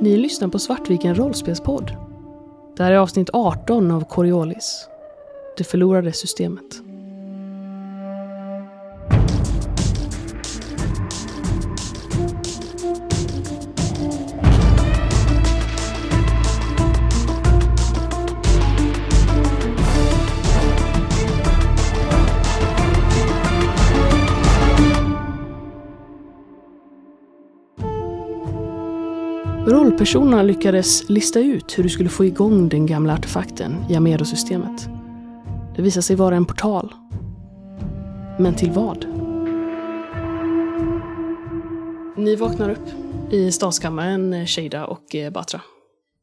Ni lyssnar på Svartviken rollspelspodd. Det här är avsnitt 18 av Coriolis. Det förlorade systemet. Rollpersonerna lyckades lista ut hur du skulle få igång den gamla artefakten i Amedo-systemet. Det visade sig vara en portal. Men till vad? Ni vaknar upp i statskammaren, Shada och eh, Batra.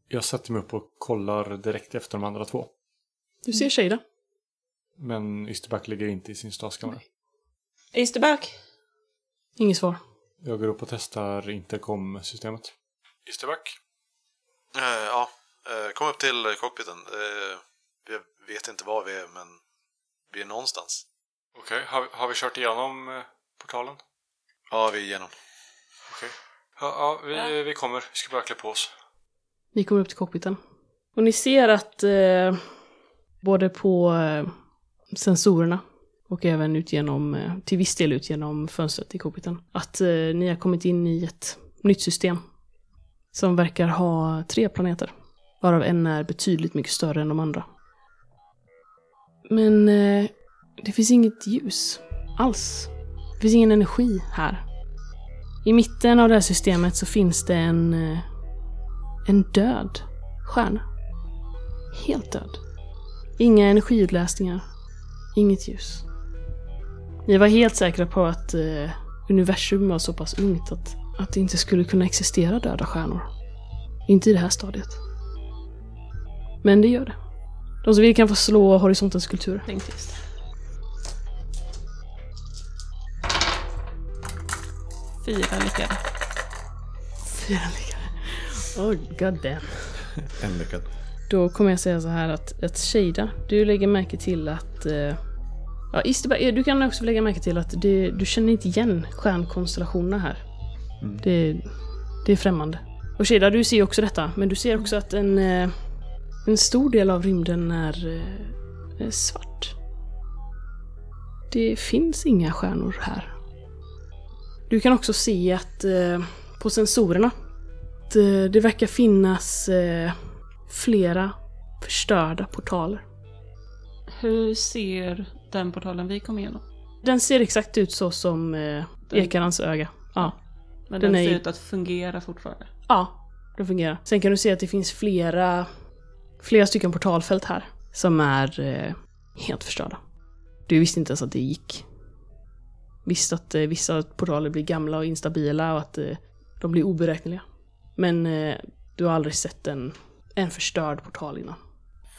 Jag sätter mig upp och kollar direkt efter de andra två. Du ser Shada. Men Ysterback ligger inte i sin statskammare. Easterback. Inget svar. Jag går upp och testar intercom-systemet. Ysterback? Eh, ja, eh, kom upp till cockpiten. Eh, vi vet inte var vi är, men vi är någonstans. Okej, har, har vi kört igenom portalen? Ja, vi är igenom. Okej. Ja, ja, vi, vi kommer. Vi ska bara klä på oss. Ni kommer upp till cockpiten. Och ni ser att eh, både på eh, sensorerna och även ut genom, eh, till viss del ut genom fönstret i cockpiten, att eh, ni har kommit in i ett nytt system som verkar ha tre planeter, varav en är betydligt mycket större än de andra. Men eh, det finns inget ljus alls. Det finns ingen energi här. I mitten av det här systemet så finns det en, eh, en död stjärna. Helt död. Inga energiutläsningar. Inget ljus. Ni var helt säkra på att eh, universum var så pass ungt att, att det inte skulle kunna existera döda stjärnor. Inte i det här stadiet. Men det gör det. De som vill kan få slå horisontens kultur. Lindqvist. Fyra lyckade. Fyra lyckade. Oh god damn. En lyckad. Då kommer jag säga så här att, att Shada, du lägger märke till att... Eh, ja, Isterberg, du kan också lägga märke till att det, du känner inte igen stjärnkonstellationerna här. Mm. Det, det är främmande. Och Shada, du ser också detta, men du ser också att en, eh, en stor del av rymden är, eh, är svart. Det finns inga stjärnor här. Du kan också se att eh, på sensorerna, att eh, det verkar finnas eh, flera förstörda portaler. Hur ser den portalen vi kom igenom? Den ser exakt ut så som eh, Ekarans öga. Ja. Men Den den, ser ut att fungera fortfarande. Ja, det fungerar. Sen kan du se att det finns flera, flera stycken portalfält här som är eh, helt förstörda. Du visste inte ens att det gick. Visste att eh, vissa portaler blir gamla och instabila och att eh, de blir oberäkneliga. Men eh, du har aldrig sett en, en förstörd portal innan.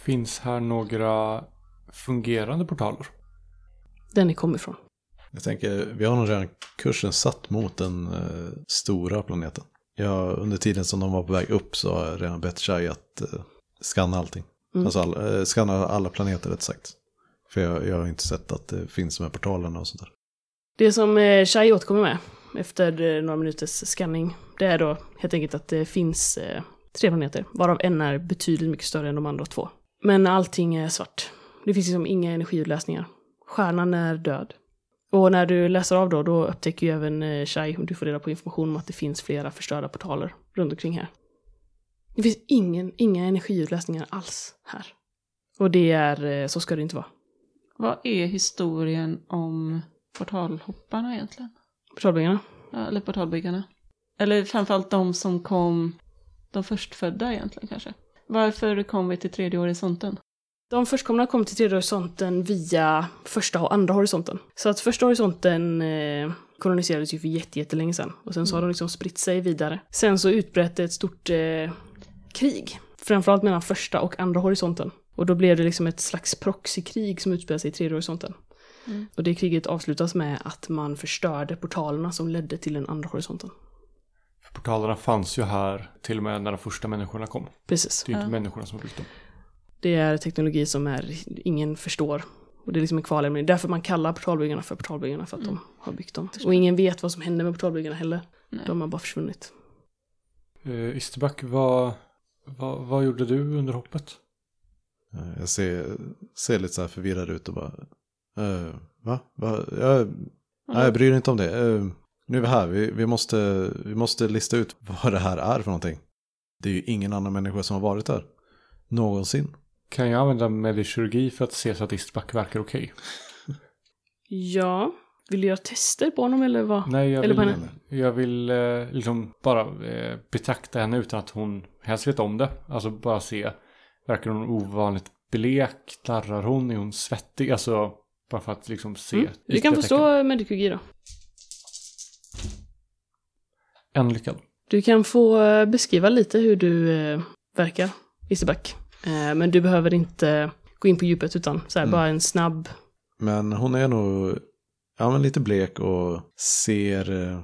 Finns här några fungerande portaler? Den ni kom ifrån. Jag tänker, vi har nog redan kursen satt mot den eh, stora planeten. Ja, under tiden som de var på väg upp så har jag redan bett Shai att eh, skanna allting. Mm. Alltså all, eh, skanna alla planeter rätt sagt. För jag, jag har inte sett att det finns de här portalerna och sånt där. Det som eh, Shai återkommer med efter eh, några minuters scanning, det är då helt enkelt att det finns eh, tre planeter, varav en är betydligt mycket större än de andra två. Men allting är svart. Det finns liksom inga energiutläsningar. Stjärnan är död. Och när du läser av då, då upptäcker ju även eh, Shai, och du får reda på information om att det finns flera förstörda portaler runt omkring här. Det finns ingen, inga energiutläsningar alls här. Och det är, eh, så ska det inte vara. Vad är historien om portalhopparna egentligen? Portalbyggarna. Ja, eller portalbyggarna? Eller framförallt de som kom, de förstfödda egentligen kanske? Varför kom vi till tredje horisonten? De förstkomna kom till tredje horisonten via första och andra horisonten. Så att första horisonten eh, koloniserades ju för jätte- jättelänge sedan. Och sen så har de liksom spritt sig vidare. Sen så utbröt det ett stort eh, krig. Framförallt mellan första och andra horisonten. Och då blev det liksom ett slags proxykrig som utspelade sig i tredje horisonten. Mm. Och det kriget avslutas med att man förstörde portalerna som ledde till den andra horisonten. För portalerna fanns ju här till och med när de första människorna kom. Precis. Det är ju inte Ja. människorna som har byggt dem. Det är teknologi som är, ingen förstår. Och det är liksom en kvarlämning. Det är därför man kallar portalbyggarna för portalbyggarna, för att de har byggt dem. Och ingen vet vad som hände med portalbyggarna heller. Nej. De har bara försvunnit. Uh, Isterback, vad, vad, vad gjorde du under hoppet? Eh, Jag ser, ser lite så här förvirrad ut och bara... eh, va? va? Jag, nej, jag bryr mig inte om det. Eh, nu är vi här. Vi, vi, måste, vi måste lista ut vad det här är för någonting. Det är ju ingen annan människa som har varit där. Någonsin. Kan jag använda medikirurgi för att se så att Isterback verkar okej? Ja. Vill du göra tester på honom eller vad? Nej, jag Eller vill, henne? jag vill eh, liksom bara eh, betrakta henne utan att hon helst vet om det. Alltså bara se, verkar hon ovanligt blek? Darrar hon? Är hon svettig? Alltså bara för att liksom se. Mm. Du kan förstå medikirurgi då. En lyckad. Du kan få eh, beskriva lite hur du eh, verkar, Isterback. Eh, men du behöver inte gå in på djupet utan så här, Mm. bara en snabb... Men hon är nog ja, men lite blek och ser, eh,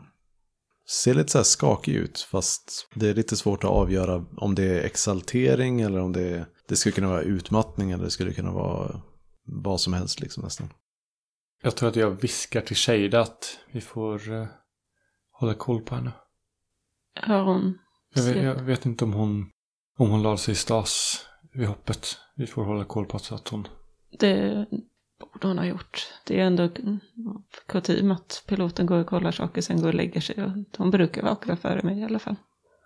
ser lite så här skakig ut. Fast det är lite svårt att avgöra om det är exaltering eller om det, det skulle kunna vara utmattning eller det skulle kunna vara vad som helst liksom nästan. Jag tror att jag viskar till Shada att vi får eh, hålla koll på henne. Har hon... Jag vet, jag vet inte om hon, om hon lade sig i stas vid hoppet. Vi får hålla koll på att hon... Det borde hon ha gjort. Det är ändå kutym att piloten går och kollar saker, sen går och lägger sig. Och hon brukar vakna före mig i alla fall.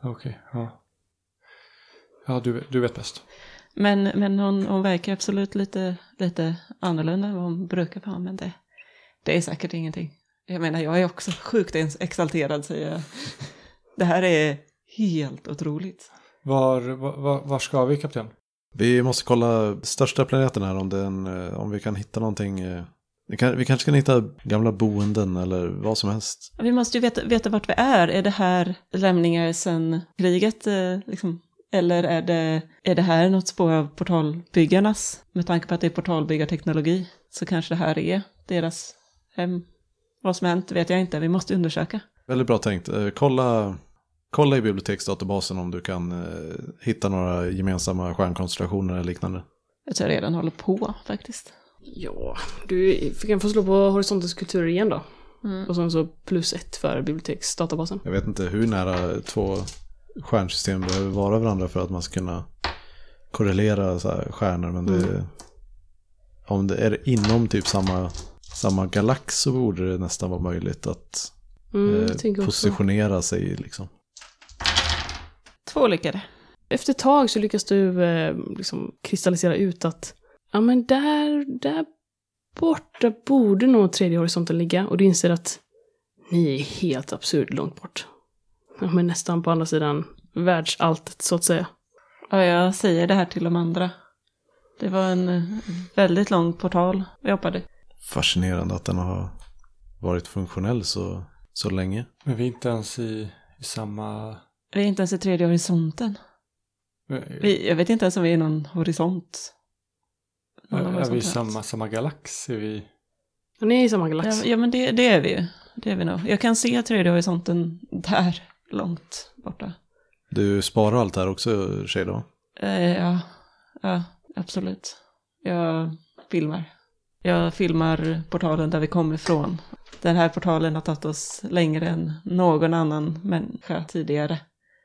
Okej, ja. Ja, du, du vet bäst. Men, men hon, hon verkar absolut lite, lite annorlunda än vad hon brukar vara. Men det, det är säkert ingenting. Jag menar, jag är också sjukt exalterad säger jag. Det här är helt otroligt. Var, var, var ska vi, kapten? Vi måste kolla största planeten här om, den, eh, om vi kan hitta någonting. eh, Vi, kan, vi kanske kan hitta gamla boenden eller vad som helst. Vi måste ju veta, veta vart vi är. Är det här lämningar sedan kriget? eh, Liksom? Eller är det, är det här något spår av portalbyggarnas? Med tanke på att det är portalbyggarteknologi så kanske det här är deras hem. Vad som hänt vet jag inte, vi måste undersöka. Väldigt bra tänkt. Kolla, kolla i biblioteksdatabasen om du kan eh, hitta några gemensamma stjärnkonstellationer eller liknande. Jag tror jag redan håller på faktiskt. Ja, du kan få slå på horisontens kulturer igen då. Mm. Och sen så plus ett för biblioteksdatabasen. Jag vet inte hur nära två stjärnsystem behöver vara varandra för att man ska kunna korrelera så här stjärnor. Men det, om det är inom typ samma, samma galax så borde det nästan vara möjligt att Mm, eh, jag tänker också. positionera sig liksom. Två lyckade. Efter ett tag så lyckas du eh, liksom kristallisera ut att ja men där, där borta borde nog tredje horisonten ligga. Och du inser att ni är helt absurd långt bort. Ja, men nästan på andra sidan världsalltet så att säga. Ja, jag säger det här till de andra. Det var en eh, väldigt lång portal vi hoppade. Fascinerande att den har varit funktionell så, så länge. Men vi är inte ens i, i samma... Vi är inte ens i tredje horisonten. Vi, jag vet inte ens om vi är i någon horisont. Någon är, är vi i samma, samma galax? Är vi... Ni är i samma galax. Ja, ja men det, det är vi ju. Det är vi nog. Jag kan se tredje horisonten där, långt borta. Du sparar allt här också, Shada? Eh, ja, ja, absolut. Jag filmar. Jag filmar portalen där vi kommer ifrån. Den här portalen har tagit oss längre än någon annan människa tidigare.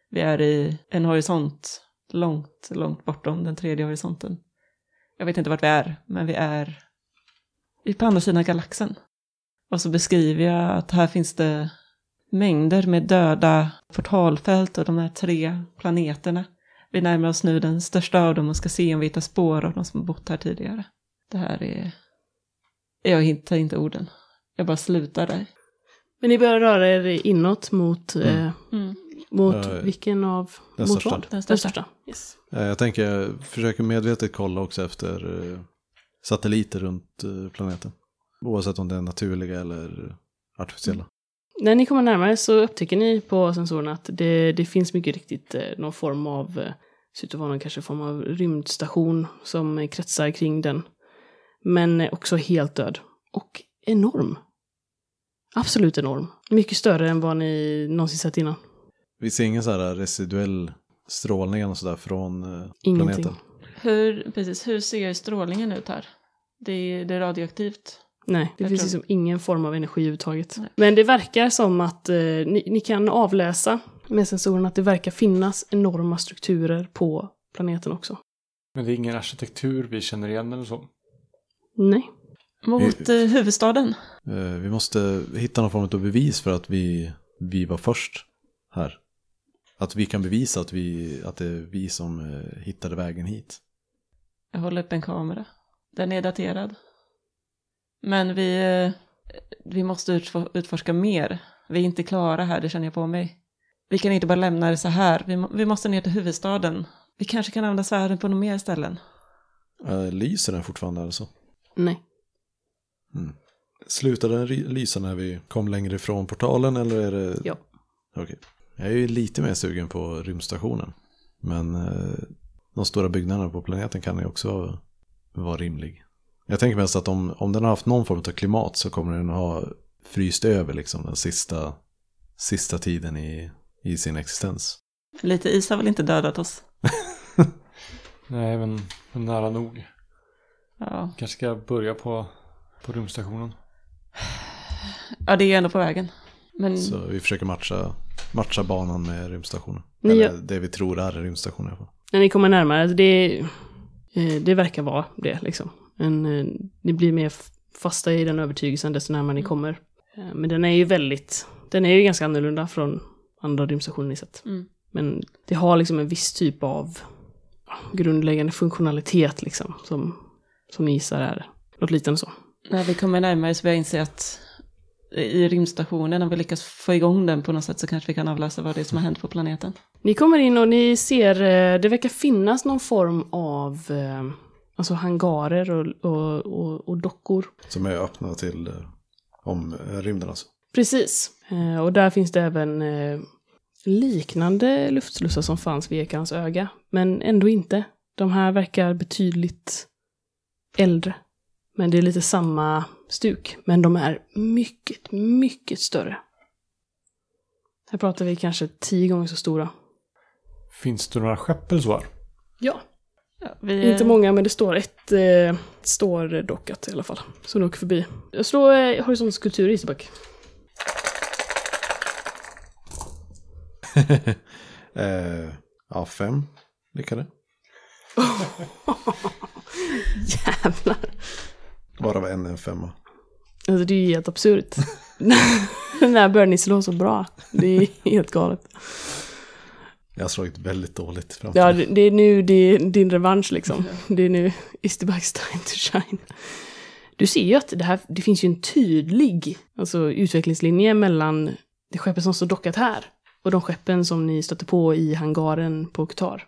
Vi är i en horisont långt, långt bortom den tredje horisonten. Jag vet inte vart vi är, men vi är på andra sidan galaxen. Och så beskriver jag att här finns det mängder med döda portalfält och de här tre planeterna. Vi närmar oss nu den största av dem och ska se om vi hittar spår av de som har bott här tidigare. Det här är... Jag hittar inte orden. Jag bara slutar där. Men ni börjar röra er inåt mot, eh, Mm. Mot Eh, vilken av? den mot största. vad? Den Den största. största. Yes. Eh, Jag tänker, jag försöker medvetet kolla också efter eh, satelliter runt planeten. Oavsett om det är naturliga eller artificiella. När ni kommer närmare så upptäcker ni på sensorerna att det, det finns mycket riktigt någon form av, ser ut att vara någon kanske form av rymdstation som kretsar kring den. Men också helt död. Och enorm. Absolut enorm. Mycket större än vad ni någonsin sett innan. Vi ser ingen så här residuell strålning och sådär från eh, Ingenting. planeten. Hur, precis, hur ser strålningen ut här? Det är, det är radioaktivt. Nej, det Jag finns tror- liksom ingen form av energi överhuvudtaget. Nej. Men det verkar som att eh, ni, ni kan avläsa med sensorerna att det verkar finnas enorma strukturer på planeten också. Men det är ingen arkitektur vi känner igen eller så. Nej. Mot eh, huvudstaden. Eh, Vi måste hitta någon form av bevis för att vi, vi var först här. Att vi kan bevisa att, vi, att det är vi som eh, hittade vägen hit. Jag håller upp en kamera. Den är daterad. Men vi, eh, vi måste utfor- utforska mer. Vi är inte klara här, det känner jag på mig. Vi kan inte bara lämna det så här. Vi, vi måste ner till huvudstaden. Vi kanske kan använda svärden på några mer ställen. Eh, Lyser den fortfarande alltså? Nej. Slutade den lysa när vi kom längre ifrån portalen eller är det? Ja. Okej. Jag är ju lite mer sugen på rymdstationen. Men eh, de stora byggnaderna på planeten kan ju också vara rimlig. Jag tänker mest att om, om den har haft någon form av klimat så kommer den ha fryst över liksom den sista, sista tiden i, i sin existens. Lite is har väl inte dödat oss? Nej, men, men nära nog. Ja. Kanske ska börja på, på rymdstationen. ja, det är ändå på vägen. Men Så vi försöker matcha, matcha banan med rymdstationen. Ni Eller det vi tror är rymdstationen i alla fall. När ni kommer närmare, det, eh, det verkar vara det liksom. Men eh, ni blir mer fasta i den övertygelsen desto närmare ni kommer. Eh, Men den är ju väldigt, den är ju ganska annorlunda från andra rymdstationer ni sett. Mm. Men det har liksom en viss typ av grundläggande funktionalitet liksom. Som, som ni gissar är något liknande så. när vi kommer närmare så börjar jag inse att i rymdstationen, om vi lyckas få igång den på något sätt så kanske vi kan avläsa vad det är som har hänt på planeten. Ni kommer in och ni ser, eh, det verkar finnas någon form av eh, alltså hangarer och, och, och, och dockor. Som är öppna till eh, om rymden alltså. Precis. Och där finns det även liknande luftslussar som fanns vid Ekarans öga. Men ändå inte. De här verkar betydligt äldre. Men det är lite samma stuk. Men de är mycket, mycket större. Här pratar vi kanske tio gånger så stora. Finns det några skepp eller så här? Ja. Ja, vi, Inte många, men det står ett, eh, står dockat i alla fall. Så du åker förbi. Jag slår eh, horisontskulptur i Isterback. eh, ja, fem lyckade. Jävlar. Varav en är en femma. Alltså det är ju helt absurt. När började ni slå så bra? Det är helt galet. Jag har slagit väldigt dåligt fram Ja, det, det är nu det är din revansch liksom. Det är nu Isterbacks time to shine. Du ser ju att det här, det finns ju en tydlig alltså, utvecklingslinje mellan det skeppet som står dockat här och de skeppen som ni stötte på i hangaren på Qatar.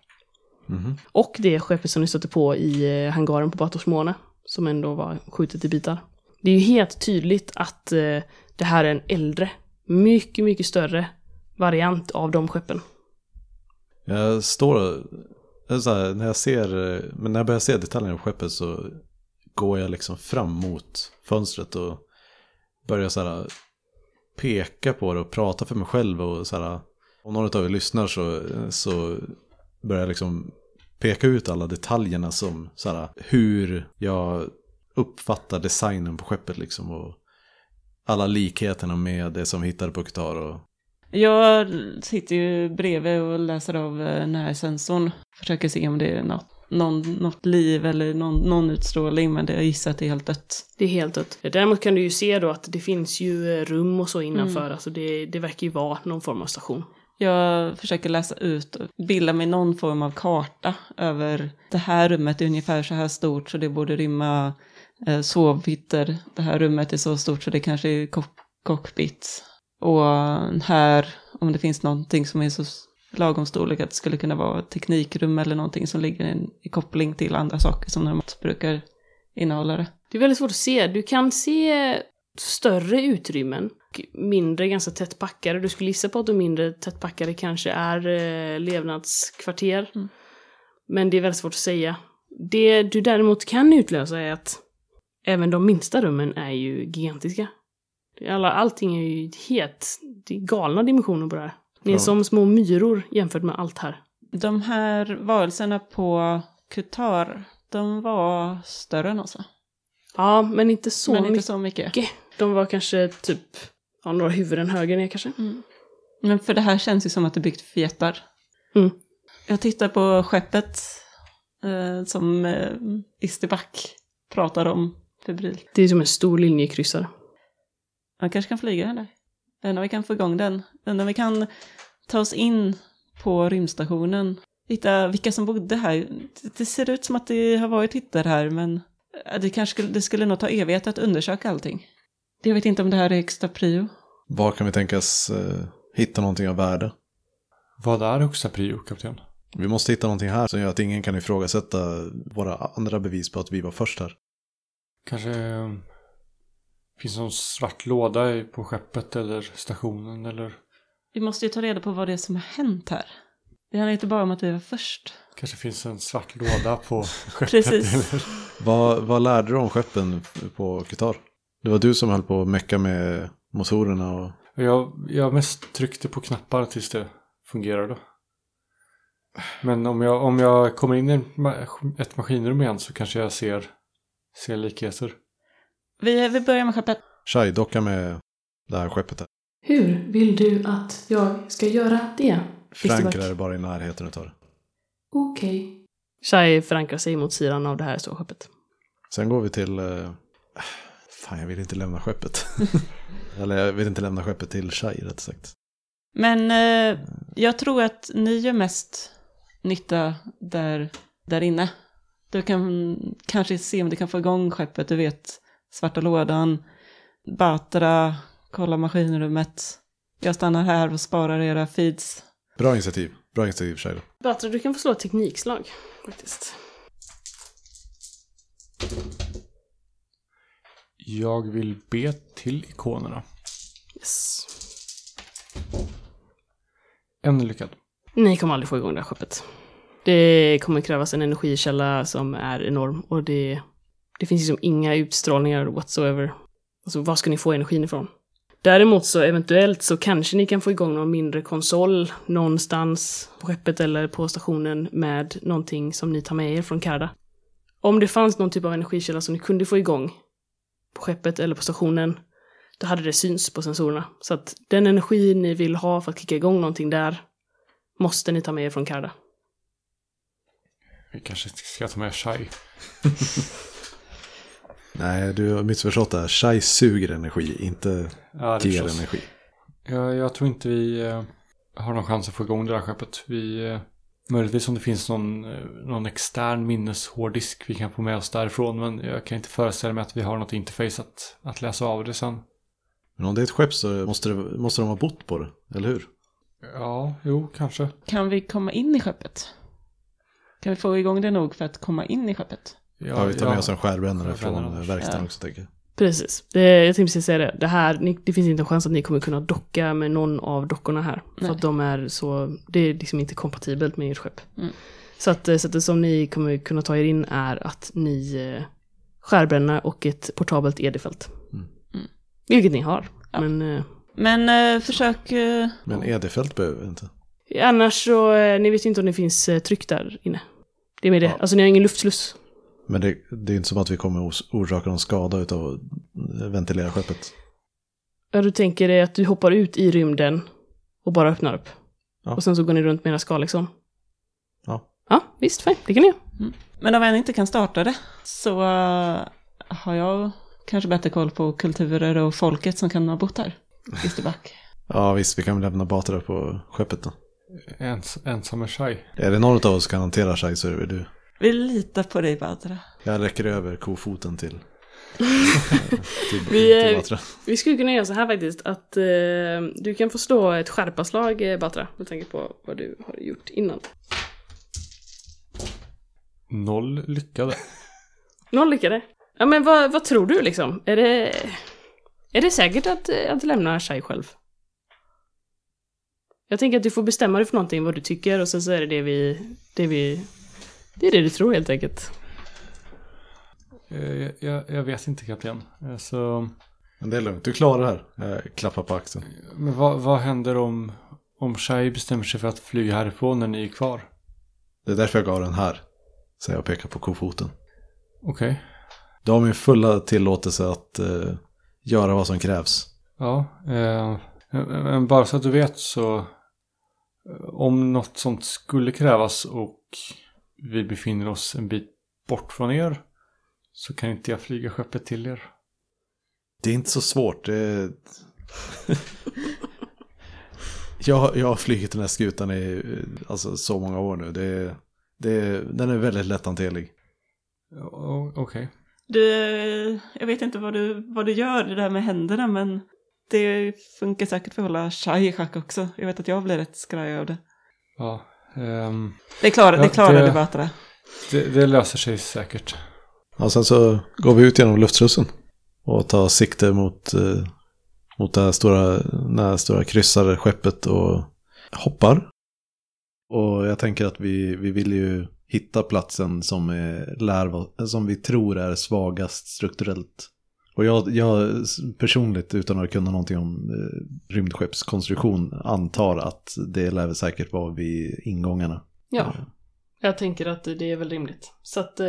Mhm. Och det skeppet som ni stötte på i eh, hangaren på Batorsmåne, som ändå var skjutet i bitar. Det är ju helt tydligt att eh, det här är en äldre, mycket, mycket större variant av de skeppen. Jag står, så här, när jag ser, men när jag börjar se detaljerna på skeppet så går jag liksom fram mot fönstret och börjar så här peka på det och prata för mig själv och så här, om någon av er lyssnar så, så börjar jag liksom peka ut alla detaljerna som så här, hur jag uppfattar designen på skeppet liksom och alla likheterna med det som vi hittade på Qatar och Jag sitter ju bredvid och läser av eh, närsensorn. Försöker se om det är något, någon, något liv eller någon, någon utstrålning, men det, jag gissar att det är helt dött. Det är helt dött. Däremot kan du ju se då att det finns ju eh, rum och så innanför. Mm. Alltså det, det verkar ju vara någon form av station. Jag försöker läsa ut och bilda mig någon form av karta över det här rummet är ungefär så här stort så det borde rymma eh, sovhytter. Det här rummet är så stort så det kanske är cock- cockpit. Och här, om det finns någonting som är så lagom storlek att det skulle kunna vara ett teknikrum eller någonting som ligger i, i koppling till andra saker som normalt brukar innehålla det. Det är väldigt svårt att se. Du kan se större utrymmen. och Mindre, ganska tätt packade. Du skulle gissa på att de mindre tätt packade kanske är eh, levnadskvarter. Mm. Men det är väldigt svårt att säga. Det du däremot kan utlösa är att även de minsta rummen är ju gigantiska. Alla, allting är ju helt... Det är galna dimensioner på det här. Ni är Ja. som små myror jämfört med allt här. De här varelserna på Qatar, de var större än oss va? Ja, men inte så Men inte mycket. så mycket. De var kanske typ ja, några huvuden högre ner kanske. Men för det här känns ju som att det är byggt för jättar. Mm. Jag tittar på skeppet eh, som eh, Isterback pratar om febrilt. Det är som en stor linjekryssare. Man kanske kan flyga den där. Undrar vi kan få igång den. Undrar vi kan ta oss in på rymdstationen. Hitta vilka som bodde här. Det- Det ser ut som att det har varit hittar här, men eh, det kanske skulle, det skulle nog ta evighet att undersöka allting. Jag vet inte om det här är högsta prio. Var kan vi tänkas eh, hitta någonting av värde? Vad är högsta prio, kapten? Vi måste hitta någonting här som gör att ingen kan ifrågasätta våra andra bevis på att vi var först här. Kanske eh, finns någon svart låda på skeppet eller stationen eller Vi måste ju ta reda på vad det är som har hänt här. Det handlar inte bara om att vi var först. kanske finns en svart låda på skeppet. Precis. Eller? Vad, vad lärde du om skeppen på Qatar? Det var du som höll på att mecka med motorerna och... Jag, jag mest tryckte på knappar tills det fungerade. Men om jag, om jag kommer in i ett maskinrum igen så kanske jag ser, ser likheter. Vi, vi börjar med skeppet. Shai, docka med det här skeppet här. Hur vill du att jag ska göra det? Isterback? är bara i närheten utav det. Okej. Shai förankrar sig mot sidan av det här ståskeppet. Sen går vi till... Eh... Fan, jag vill inte lämna skeppet. Eller jag vill inte lämna skeppet till Shai, rätt sagt. Men eh, jag tror att ni gör mest nytta där, där inne. Du kan kanske se om du kan få igång skeppet. Du vet, svarta lådan, Batra, kolla maskinrummet. Jag stannar här och sparar era feeds. Bra initiativ. Bra initiativ, Shai. Batra, du kan få slå ett teknikslag. Faktiskt. Jag vill be till ikonerna. Yes. En lyckad. Ni kommer aldrig få igång det här skeppet. Det kommer krävas en energikälla som är enorm och det, det finns liksom inga utstrålningar whatsoever. Alltså var ska ni få energin ifrån? Däremot så eventuellt så kanske ni kan få igång någon mindre konsol någonstans på skeppet eller på stationen med någonting som ni tar med er från Karda. Om det fanns någon typ av energikälla som ni kunde få igång på skeppet eller på stationen, då hade det syns på sensorerna. Så att den energi ni vill ha för att kicka igång någonting där måste ni ta med er från Karda. Vi kanske ska ta med Shai. Nej, du har missförstått det här. Shai suger energi, inte Ja, ger förstås. energi. Jag, jag tror inte vi eh, har någon chans att få igång det här skeppet. Vi, eh, möjligtvis om det finns någon, eh, någon extern minneshårddisk vi kan få med oss därifrån. Men jag kan inte föreställa mig att vi har något interface att, att läsa av det sen. Men om det är ett skepp så måste, det, måste de ha bott på det, eller hur? Ja, jo, kanske. Kan vi komma in i skeppet? Kan vi få igång det nog för att komma in i skeppet? Ja, vi tar med oss en skärbrännare från verkstaden Ja. också, tänker jag. Precis. Det, jag tänkte precis säga det. Det, här, ni, det finns inte en chans att ni kommer kunna docka med någon av dockorna här. För Nej. att de är så, det är liksom inte kompatibelt med ert skepp. Mm. Så att eh, sättet som ni kommer kunna ta er in är att ni eh, skärbränner och ett portabelt edifält. Mm. Mm. Vilket ni har. Ja. Men eh, Men eh, försök... Eh, Men Edefält behöver vi inte. annars så, eh, ni vet ju inte om det finns eh, tryck där inne. Det är med det. Ja. Alltså ni har ingen luftsluss. Men det, det är inte som att vi kommer orsaka någon skada utav att ventilera skeppet. Ja, du tänker dig att du hoppar ut i rymden och bara öppnar upp. Ja. Och sen så går ni runt med era skal liksom. Ja. Ja, visst, fine. Det kan ni göra. men om jag inte kan starta det så eh, har jag kanske bättre koll på kulturer och folket som kan ha bott här. Isterback. Ja, visst, vi kan väl lämna Batra på skeppet då. Ens, ensam med Shai. Är det någon av oss som kan hantera Shai så är det väl du. Vi litar på dig Badra. Jag räcker över kofoten till, till, Vi, till Batra. Vi skulle kunna göra så här faktiskt, att eh, du kan få slå ett skärpaslag, eh, Batra, med tanke på vad du har gjort innan. Noll lyckade. Noll lyckade. Ja, men vad, vad tror du liksom? Är det, är det säkert att, eh, att lämna Shai själv? Jag tänker att du får bestämma dig för någonting, vad du tycker, och sen så är det det vi, det vi, det är det du tror helt enkelt. Eh, Jag, jag vet inte kapten. Eh, Så, Men det är lugnt, du klarar det här. Jag klappar på axeln. men vad, vad händer om, om Shai bestämmer sig för att flyga härifrån när ni är kvar? Det är därför jag gav den här. Säger jag och pekar på kofoten. Okej. Du har min fulla tillåtelse att eh, göra vad som krävs. Ja, eh, Men bara så att du vet så eh, om något sånt skulle krävas och vi befinner oss en bit bort från er så kan inte jag flyga skeppet till er. Det är inte så svårt. Det jag, jag har flugit den här skutan i alltså, så många år nu. Det, är- det, den är väldigt lätthanterlig. Ja, Okej. Du, jag vet inte vad du, vad du gör det där med händerna men det funkar säkert för att hålla chai i schack också. Jag vet att jag blir rätt skraj av det. Ja. Ehm, Det klarar, Ja, det klarar det- du Batra. det, det löser sig säkert. Och sen så går vi ut genom luftslussen. Och tar sikte mot, eh, mot det här stora, det här stora kryssade skeppet och hoppar. Och jag tänker att vi, vi vill ju hitta platsen som, är, lär, som vi tror är svagast strukturellt. Och jag, jag personligt, utan att kunna någonting om eh, rymdskeppskonstruktion, antar att det lär väl säkert vara vid ingångarna. Ja, jag tänker att det är väl rimligt. Så att eh,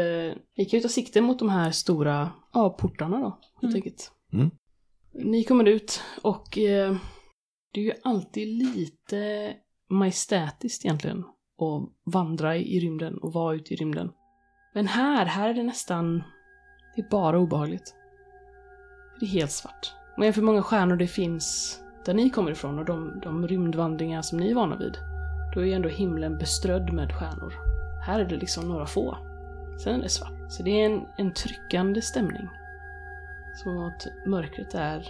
vi kan ju ta sikte mot de här stora ja, portarna då, helt Mm. enkelt. Mm. Ni kommer ut och eh, det är ju alltid lite majestätiskt egentligen att vandra i rymden och vara ute i rymden. Men här, här är det nästan, det är bara obehagligt. Det är helt svart. Om jämför hur många stjärnor det finns där ni kommer ifrån och de, de rymdvandringar som ni är vana vid, då är ju ändå himlen beströdd med stjärnor. Här är det liksom några få. Sen är det svart. Så det är en, en tryckande stämning. Som att mörkret är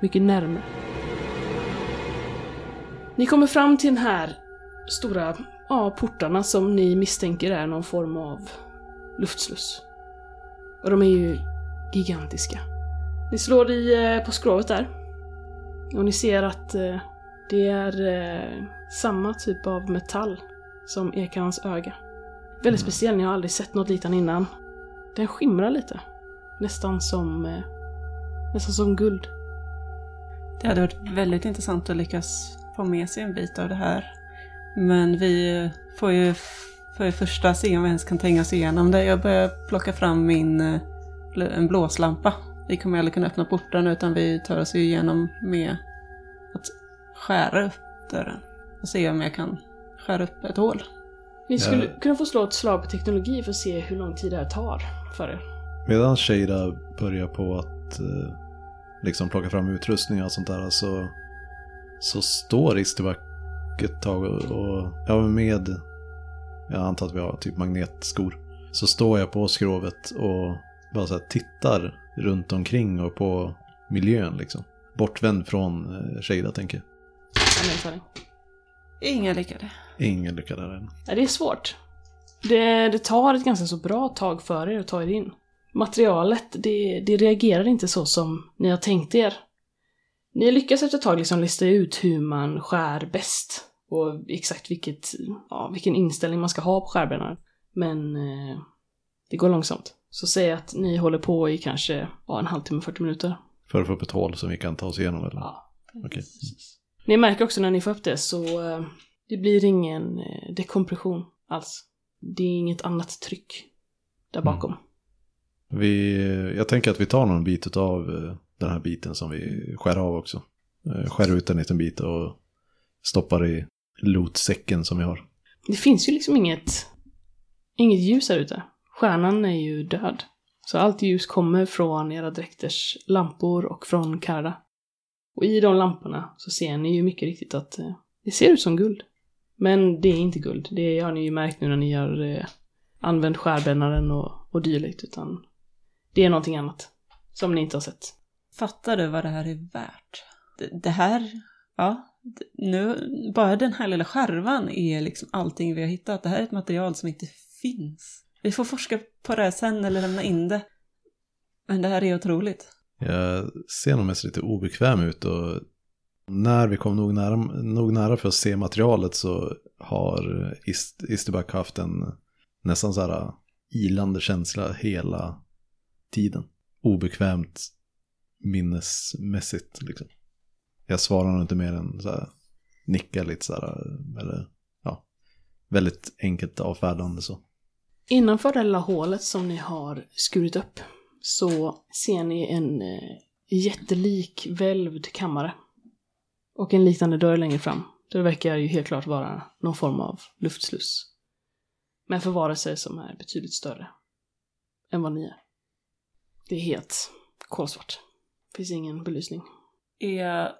mycket närmare. Ni kommer fram till den här stora ja, portarna som ni misstänker är någon form av luftsluss. Och de är ju gigantiska. Ni slår i eh, på skrovet där. Och ni ser att eh, det är eh, samma typ av metall som Ekarans öga. Väldigt speciell, ni har aldrig sett något liknande innan. Den skimrar lite. Nästan som, nästan som guld. Det hade varit väldigt intressant att lyckas få med sig en bit av det här. Men vi får ju, får ju första se om vi ens kan tänka oss igenom det. Jag börjar plocka fram min en blåslampa. Vi kommer aldrig kunna öppna porten utan vi tar oss igenom med att skära upp dörren. Och se om jag kan skära upp ett hål. Ni skulle Ja. kunna få slå ett slag på teknologi för att se hur lång tid det här tar för er. Medan Shada börjar på att eh, liksom plocka fram utrustning och sånt där så, så står Isterback ett tag och, och ja, med, jag antar att vi har typ magnetskor, så står jag på skrovet och bara så här tittar runt omkring och på miljön liksom. Bortvänd från eh, Shada tänker jag. Inga lyckade. Ingen lycka där än. Ja, det är svårt. Det, det tar ett ganska så bra tag för er att ta er in. Materialet, det, det reagerar inte så som ni har tänkt er. Ni lyckas efter ett tag liksom lista ut hur man skär bäst. Och exakt vilket, ja, vilken inställning man ska ha på skärbrännaren. Men eh, det går långsamt. Så säg att ni håller på i kanske ja, en halvtimme, 40 minuter. För att få upp ett hål som vi kan ta oss igenom eller? Ja. Okej. Ni märker också när ni får upp det så eh, det blir ingen eh, dekompression alls. Det är inget annat tryck där bakom. Vi, jag tänker att vi tar någon bit av den här biten som vi skär av också. Eh, Skär ut en liten bit och stoppar i lotsäcken som vi har. Det finns ju liksom inget, inget ljus här ute. Stjärnan är ju död. Så allt ljus kommer från era dräkters lampor och från Karda. Och i de lamporna så ser ni ju mycket riktigt att eh, det ser ut som guld. Men det är inte guld. Det har ni ju märkt nu när ni har eh, använt skärbrännaren och, och dylikt. Utan det är någonting annat. Som ni inte har sett. Fattar du vad det här är värt? Det, det här, ja, nu, bara den här lilla skärvan är liksom allting vi har hittat. Det här är ett material som inte finns. Vi får forska på det här sen eller lämna in det. Men det här är otroligt. Jag ser nog mest lite obekväm ut och när vi kom nog nära, nog nära för att se materialet så har Ist, Isterback haft en nästan så här ilande känsla hela tiden. Obekvämt minnesmässigt liksom. Jag svarar nog inte mer än så här nickar lite så här eller ja, väldigt enkelt avfärdande så. Innanför det lilla hålet som ni har skurit upp så ser ni en eh, jättelik välvd kammare. Och en liknande dörr längre fram. Det verkar ju helt klart vara någon form av luftsluss. Men för varelser som är betydligt större än vad ni är. Det är helt kolsvart. Finns ingen belysning. Är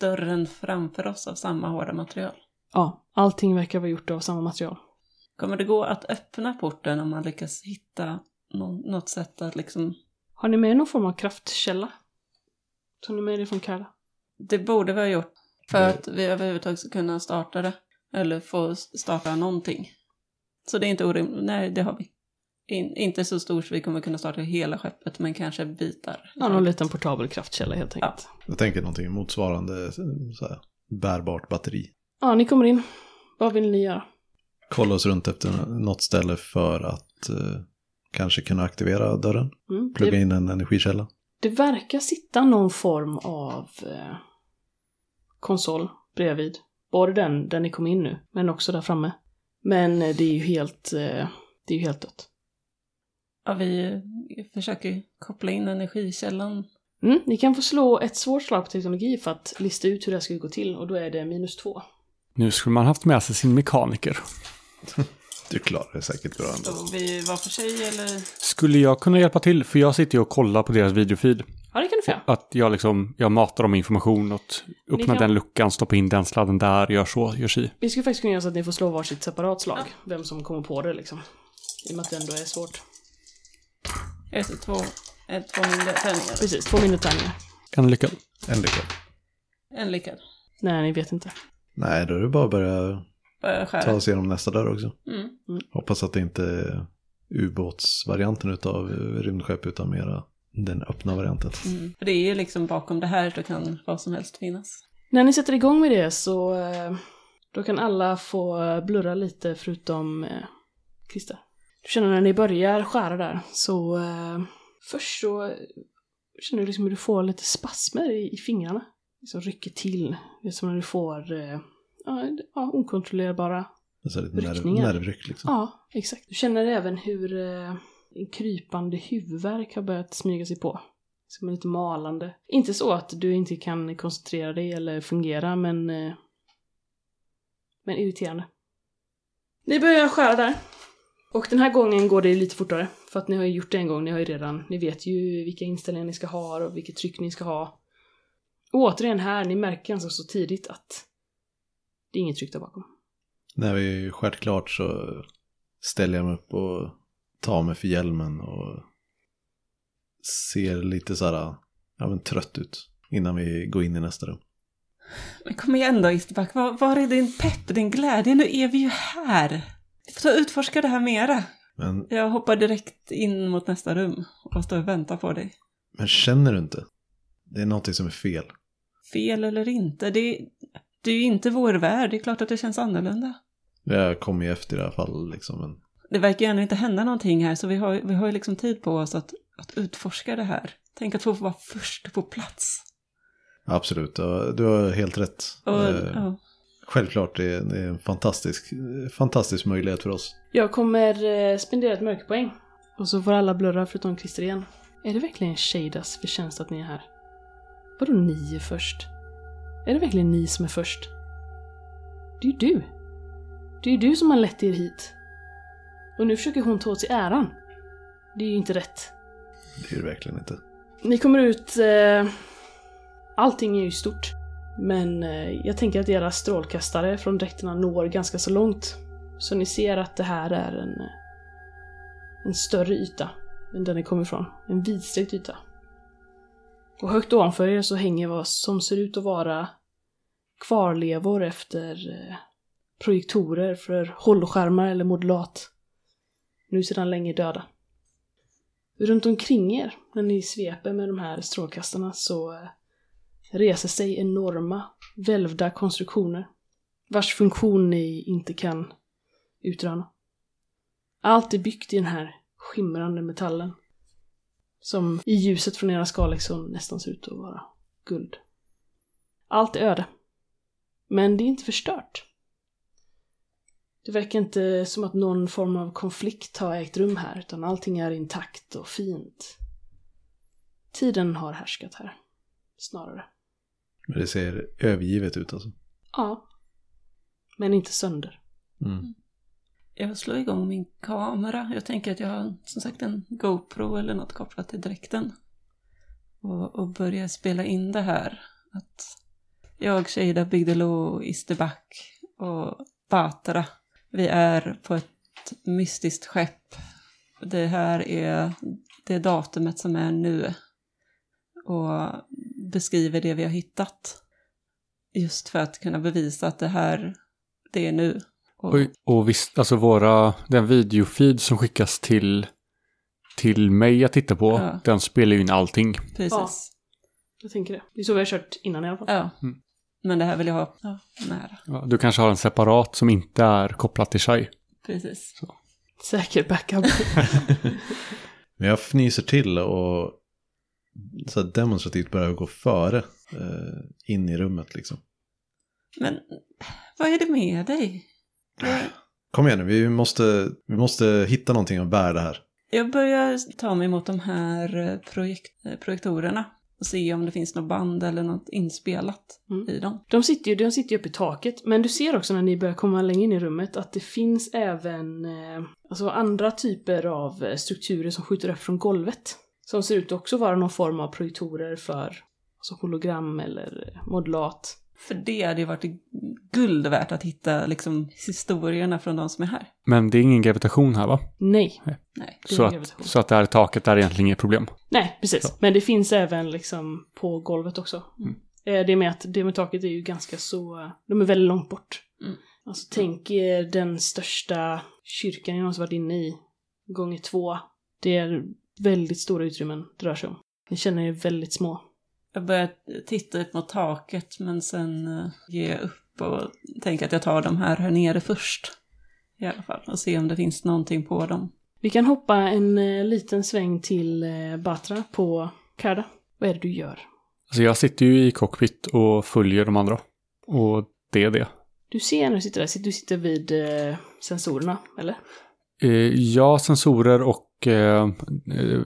dörren framför oss av samma hårda material? Ja, allting verkar vara gjort av samma material. Kommer det gå att öppna porten om man lyckas hitta någon, något sätt att liksom... Har ni med någon form av kraftkälla? Tog ni med det från Karla? Det borde vi ha gjort för Det- att vi överhuvudtaget ska kunna starta det. Eller få starta någonting. Så det är inte orimligt. Nej, det har vi. In, inte så stort så vi kommer kunna starta hela skeppet, men kanske bitar. Ja, någon liten portabel kraftkälla helt Ja. enkelt. Jag tänker någonting motsvarande så här, bärbart batteri. Ja, ni kommer in. Vad vill ni göra? Kolla oss runt efter något ställe för att eh, kanske kunna aktivera dörren. Mm. Plugga Det, in en energikälla. det verkar sitta någon form av eh, konsol bredvid. Både den där ni kom in nu, men också där framme. Men eh, det är ju helt, eh, det är ju helt dött. Ja, vi försöker koppla in energikällan. Mm, ni kan få slå ett svårt slag på teknologi för att lista ut hur det här ska gå till och då är det minus två. Nu skulle man haft med sig sin mekaniker. Du klarar det säkert bra ändå. Står vi var för sig eller? Skulle jag kunna hjälpa till? För jag sitter ju och kollar på deras videofeed. Ja, det kan du få göra. Att jag liksom, jag matar dem med information åt öppna kan- den luckan, stoppa in den sladden där, gör så, gör si. Vi skulle faktiskt kunna göra så att ni får slå varsitt separat slag. Vem som kommer på det liksom. I och med att det ändå är svårt. Ett, två, ett, två mindre tärningar. Precis, två mindre tärningar. En lycka. En lyckad. En lyckad. Nej, ni vet inte. Nej, då är det bara att börja Börja ta oss igenom nästa dörr också. Mm. Hoppas att det inte är ubåtsvarianten utav rymdskepp utan mera den öppna varianten. Mm. För det är ju liksom bakom det här, då kan vad som helst finnas. När ni sätter igång med det så eh, då kan alla få blurra lite förutom eh, Christer. Du känner när ni börjar skära där så eh, först så känner du liksom hur du får lite spasmer i, i fingrarna. Liksom rycker till. Det är som när du får eh, ja, okontrollerbara Så lite nerv, Ryckningar. nervryck liksom. Ja, exakt. Du känner även hur eh, en krypande huvudvärk har börjat smyga sig på. Som är lite malande. Inte så att du inte kan koncentrera dig eller fungera, men... Eh, men irriterande. Ni börjar skära där. Och den här gången går det lite fortare. För att ni har ju gjort det en gång, ni har ju redan... Ni vet ju vilka inställningar ni ska ha och vilket tryck ni ska ha. Och återigen här, ni märker ganska så tidigt att det är inget tryck där bakom. När vi skärt klart så ställer jag mig upp och tar mig för hjälmen och ser lite så här, ja men trött ut innan vi går in i nästa rum. Men kom igen då Isterback, var, var är din pepp, din glädje? Nu är vi ju här. Vi får ta och utforska det här mera. Men, Jag hoppar direkt in mot nästa rum och står och väntar på dig. men känner du inte? Det är någonting som är fel. Fel eller inte, det, det är ju inte vår värld, det är klart att det känns annorlunda. Jag kommer ju efter i alla fall liksom. Men Det verkar ju ändå inte hända någonting här, så vi har, vi har ju liksom tid på oss att, att utforska det här. Tänk att få vara först på plats. absolut, du har helt rätt. Och, Eh, ja. Självklart, det är, det är en fantastisk, fantastisk möjlighet för oss. Jag kommer eh, spendera ett mörkerpoäng. Och så får alla blurra förutom Christer igen. Är det verkligen Shadas förtjänst att ni är här? Vadå ni är först? Är det verkligen ni som är först? Det är ju du. Det är ju du som har lett er hit. Och nu försöker hon ta åt sig äran. Det är ju inte rätt. Det är det verkligen inte. Ni kommer ut... Eh, allting är ju stort. Men eh, jag tänker att era strålkastare från dräkterna når ganska så långt. Så ni ser att det här är en, eh, en större yta än där ni kommer ifrån. En vidsträckt yta. Och högt ovanför er så hänger vad som ser ut att vara kvarlevor efter eh, projektorer för hållskärmar eller modulat. Nu sedan länge döda. Runt omkring er, när ni sveper med de här strålkastarna, så eh, reser sig enorma välvda konstruktioner vars funktion ni inte kan utröna. Allt är byggt i den här skimrande metallen som i ljuset från era skalexon nästan ser ut att vara guld. Allt är öde. Men det är inte förstört. Det verkar inte som att någon form av konflikt har ägt rum här, utan allting är intakt och fint. Tiden har härskat här, snarare. Men det ser övergivet ut alltså. Ja. Men inte sönder. Mm. Jag slår igång min kamera. Jag tänker att jag har som sagt en GoPro eller något kopplat till dräkten. Och, och börjar spela in det här. Att jag, Shada Bigdelo, Isterback och Batra. Vi är på ett mystiskt skepp. Det här är det datumet som är nu. Och beskriver det vi har hittat. Just för att kunna bevisa att det här, det är nu. Och, och visst, alltså våra, den videofeed som skickas till, till mig att titta på, Ja. den spelar ju in allting. precis. Ja. Jag tänker det. Det är så vi har kört innan i alla fall. Ja. Mm. Men det här vill jag ha ja, nära. Ja, du kanske har en separat som inte är kopplad till Shai. Precis. Säker backup. Men jag fnyser till och så demonstrativt börjar gå före eh, in i rummet liksom. Men vad är det med dig? Kom igen nu, vi måste, vi måste hitta någonting att bära det här. jag börjar ta mig mot de här eh, projekt, eh, projektorerna och se om det finns något band eller något inspelat Mm. i dem. De sitter ju de sitter ju uppe i taket, men du ser också när ni börjar komma längre in i rummet att det finns även eh, alltså andra typer av strukturer som skjuter upp från golvet. Som ser ut att också vara någon form av projektorer för alltså hologram eller modulat. För det hade ju varit guld värt att hitta liksom historierna från de som är här. Men det är ingen gravitation här va? Nej, Nej. är Så att, så att det här taket är egentligen inget problem. Nej, precis. Men det finns även liksom på golvet också. Mm. Eh, Det med att det med taket är ju ganska så, de är väldigt långt bort. Mm. Alltså tänk er den största kyrkan jag någonsin varit inne i, gånger två. Det är väldigt stora utrymmen det rör sig om. Ni känner er väldigt små. Jag börjar titta upp mot taket men sen uh, ger jag upp och tänker att jag tar de här här nere först. I alla fall. Och se om det finns någonting på dem. Vi kan hoppa en eh, liten sväng till eh, Batra på Karda. Vad är det du gör? Alltså jag sitter ju i cockpit och följer de andra. Och det är det. Du ser när du sitter där, du sitter vid eh, sensorerna, eller? Eh, ja, sensorer och eh,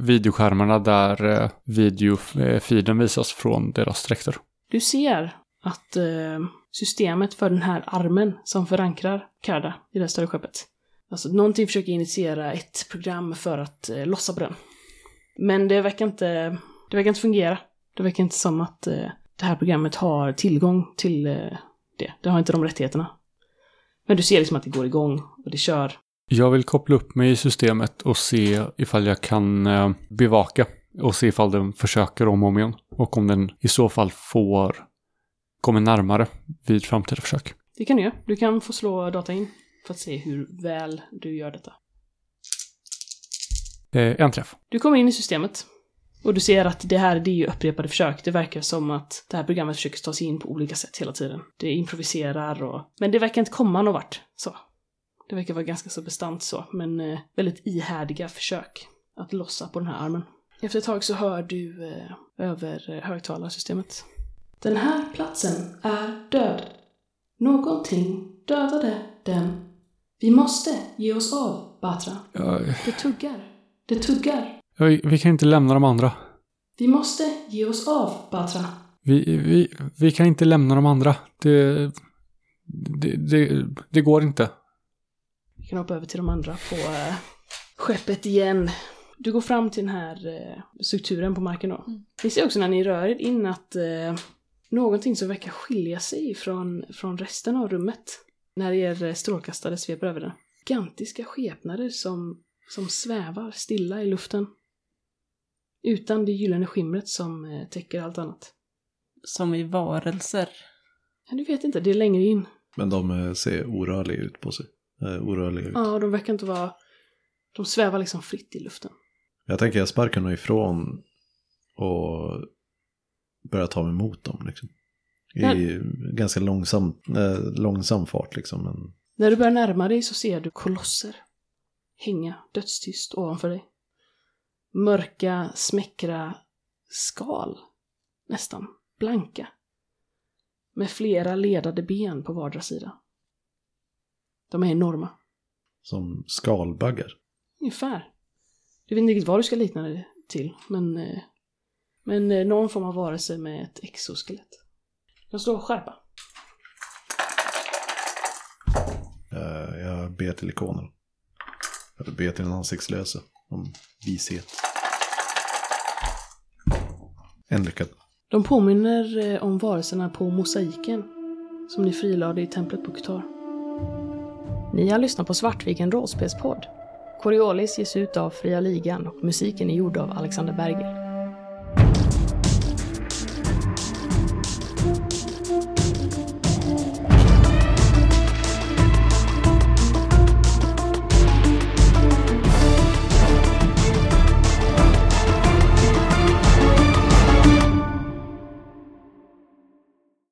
videoskärmarna där eh, videofeeden visas från deras dräkter. Du ser att eh, systemet för den här armen som förankrar Karda i det här större skeppet. Alltså någonting försöker initiera ett program för att eh, lossa på den. Men det verkar inte, det verkar inte fungera. Det verkar inte som att eh, det här programmet har tillgång till eh, det. Det har inte de rättigheterna. Men du ser liksom att det går igång och det kör. Jag vill koppla upp mig i systemet och se ifall jag kan eh, bevaka och se ifall den försöker om och om igen. Och om den i så fall får kommer närmare vid framtida försök. Det kan du göra. Du kan få slå data in för att se hur väl du gör detta. Eh, en träff. Du kommer in i systemet. Och du ser att det här det är ju upprepade försök. Det verkar som att det här programmet försöker ta sig in på olika sätt hela tiden. Det improviserar och... Men det verkar inte komma någon vart. Så. Det verkar vara ganska så bestant så. Men eh, väldigt ihärdiga försök att lossa på den här armen. Efter ett tag så hör du eh, över eh, högtalarsystemet. Den här platsen är död. Någonting dödade den. Vi måste ge oss av, Batra. Ja, Det tuggar. Det tuggar. ja, vi kan inte lämna de andra. Vi måste ge oss av, Batra. Vi, vi, vi kan inte lämna de andra. Det, det, det, det går inte. Vi kan hoppa över till de andra på eh, skeppet igen. Du går fram till den här eh, strukturen på marken då. Mm. Ni ser också när ni rör er in att eh, någonting som verkar skilja sig från, från resten av rummet. När er strålkastare sveper över den. Gigantiska skepnader som, som svävar stilla i luften. Utan det gyllene skimret som eh, täcker allt annat. Som i varelser. Ja, du vet inte, det är längre in. Men de eh, ser orörliga ut på sig. Eh, orörliga ut. Ja, de verkar inte vara... De svävar liksom fritt i luften. Jag tänker jag sparkar nog ifrån och börjar ta mig mot dem. Liksom. I ganska långsam, eh, långsam fart liksom. Men När du börjar närma dig så ser du kolosser hänga dödstyst ovanför dig. Mörka, smäckra skal. Nästan. Blanka. Med flera ledade ben på vardera sida. De är enorma. som skalbaggar. Ungefär. Du vet inte riktigt vad du ska likna det till, men... eh, Men eh, någon form av varelse med ett exoskelett. Jag slår skärpa. Eh, jag ber till ikonen. Eller ber till en ansiktslöse om vishet. En lyckad. De påminner om varelserna på mosaiken som ni frilade i templet på Kutar. Ni har lyssnat på Svartviken rollspelspodd. Coriolis ges ut av Fria Ligan och musiken är gjord av Alexander Berger.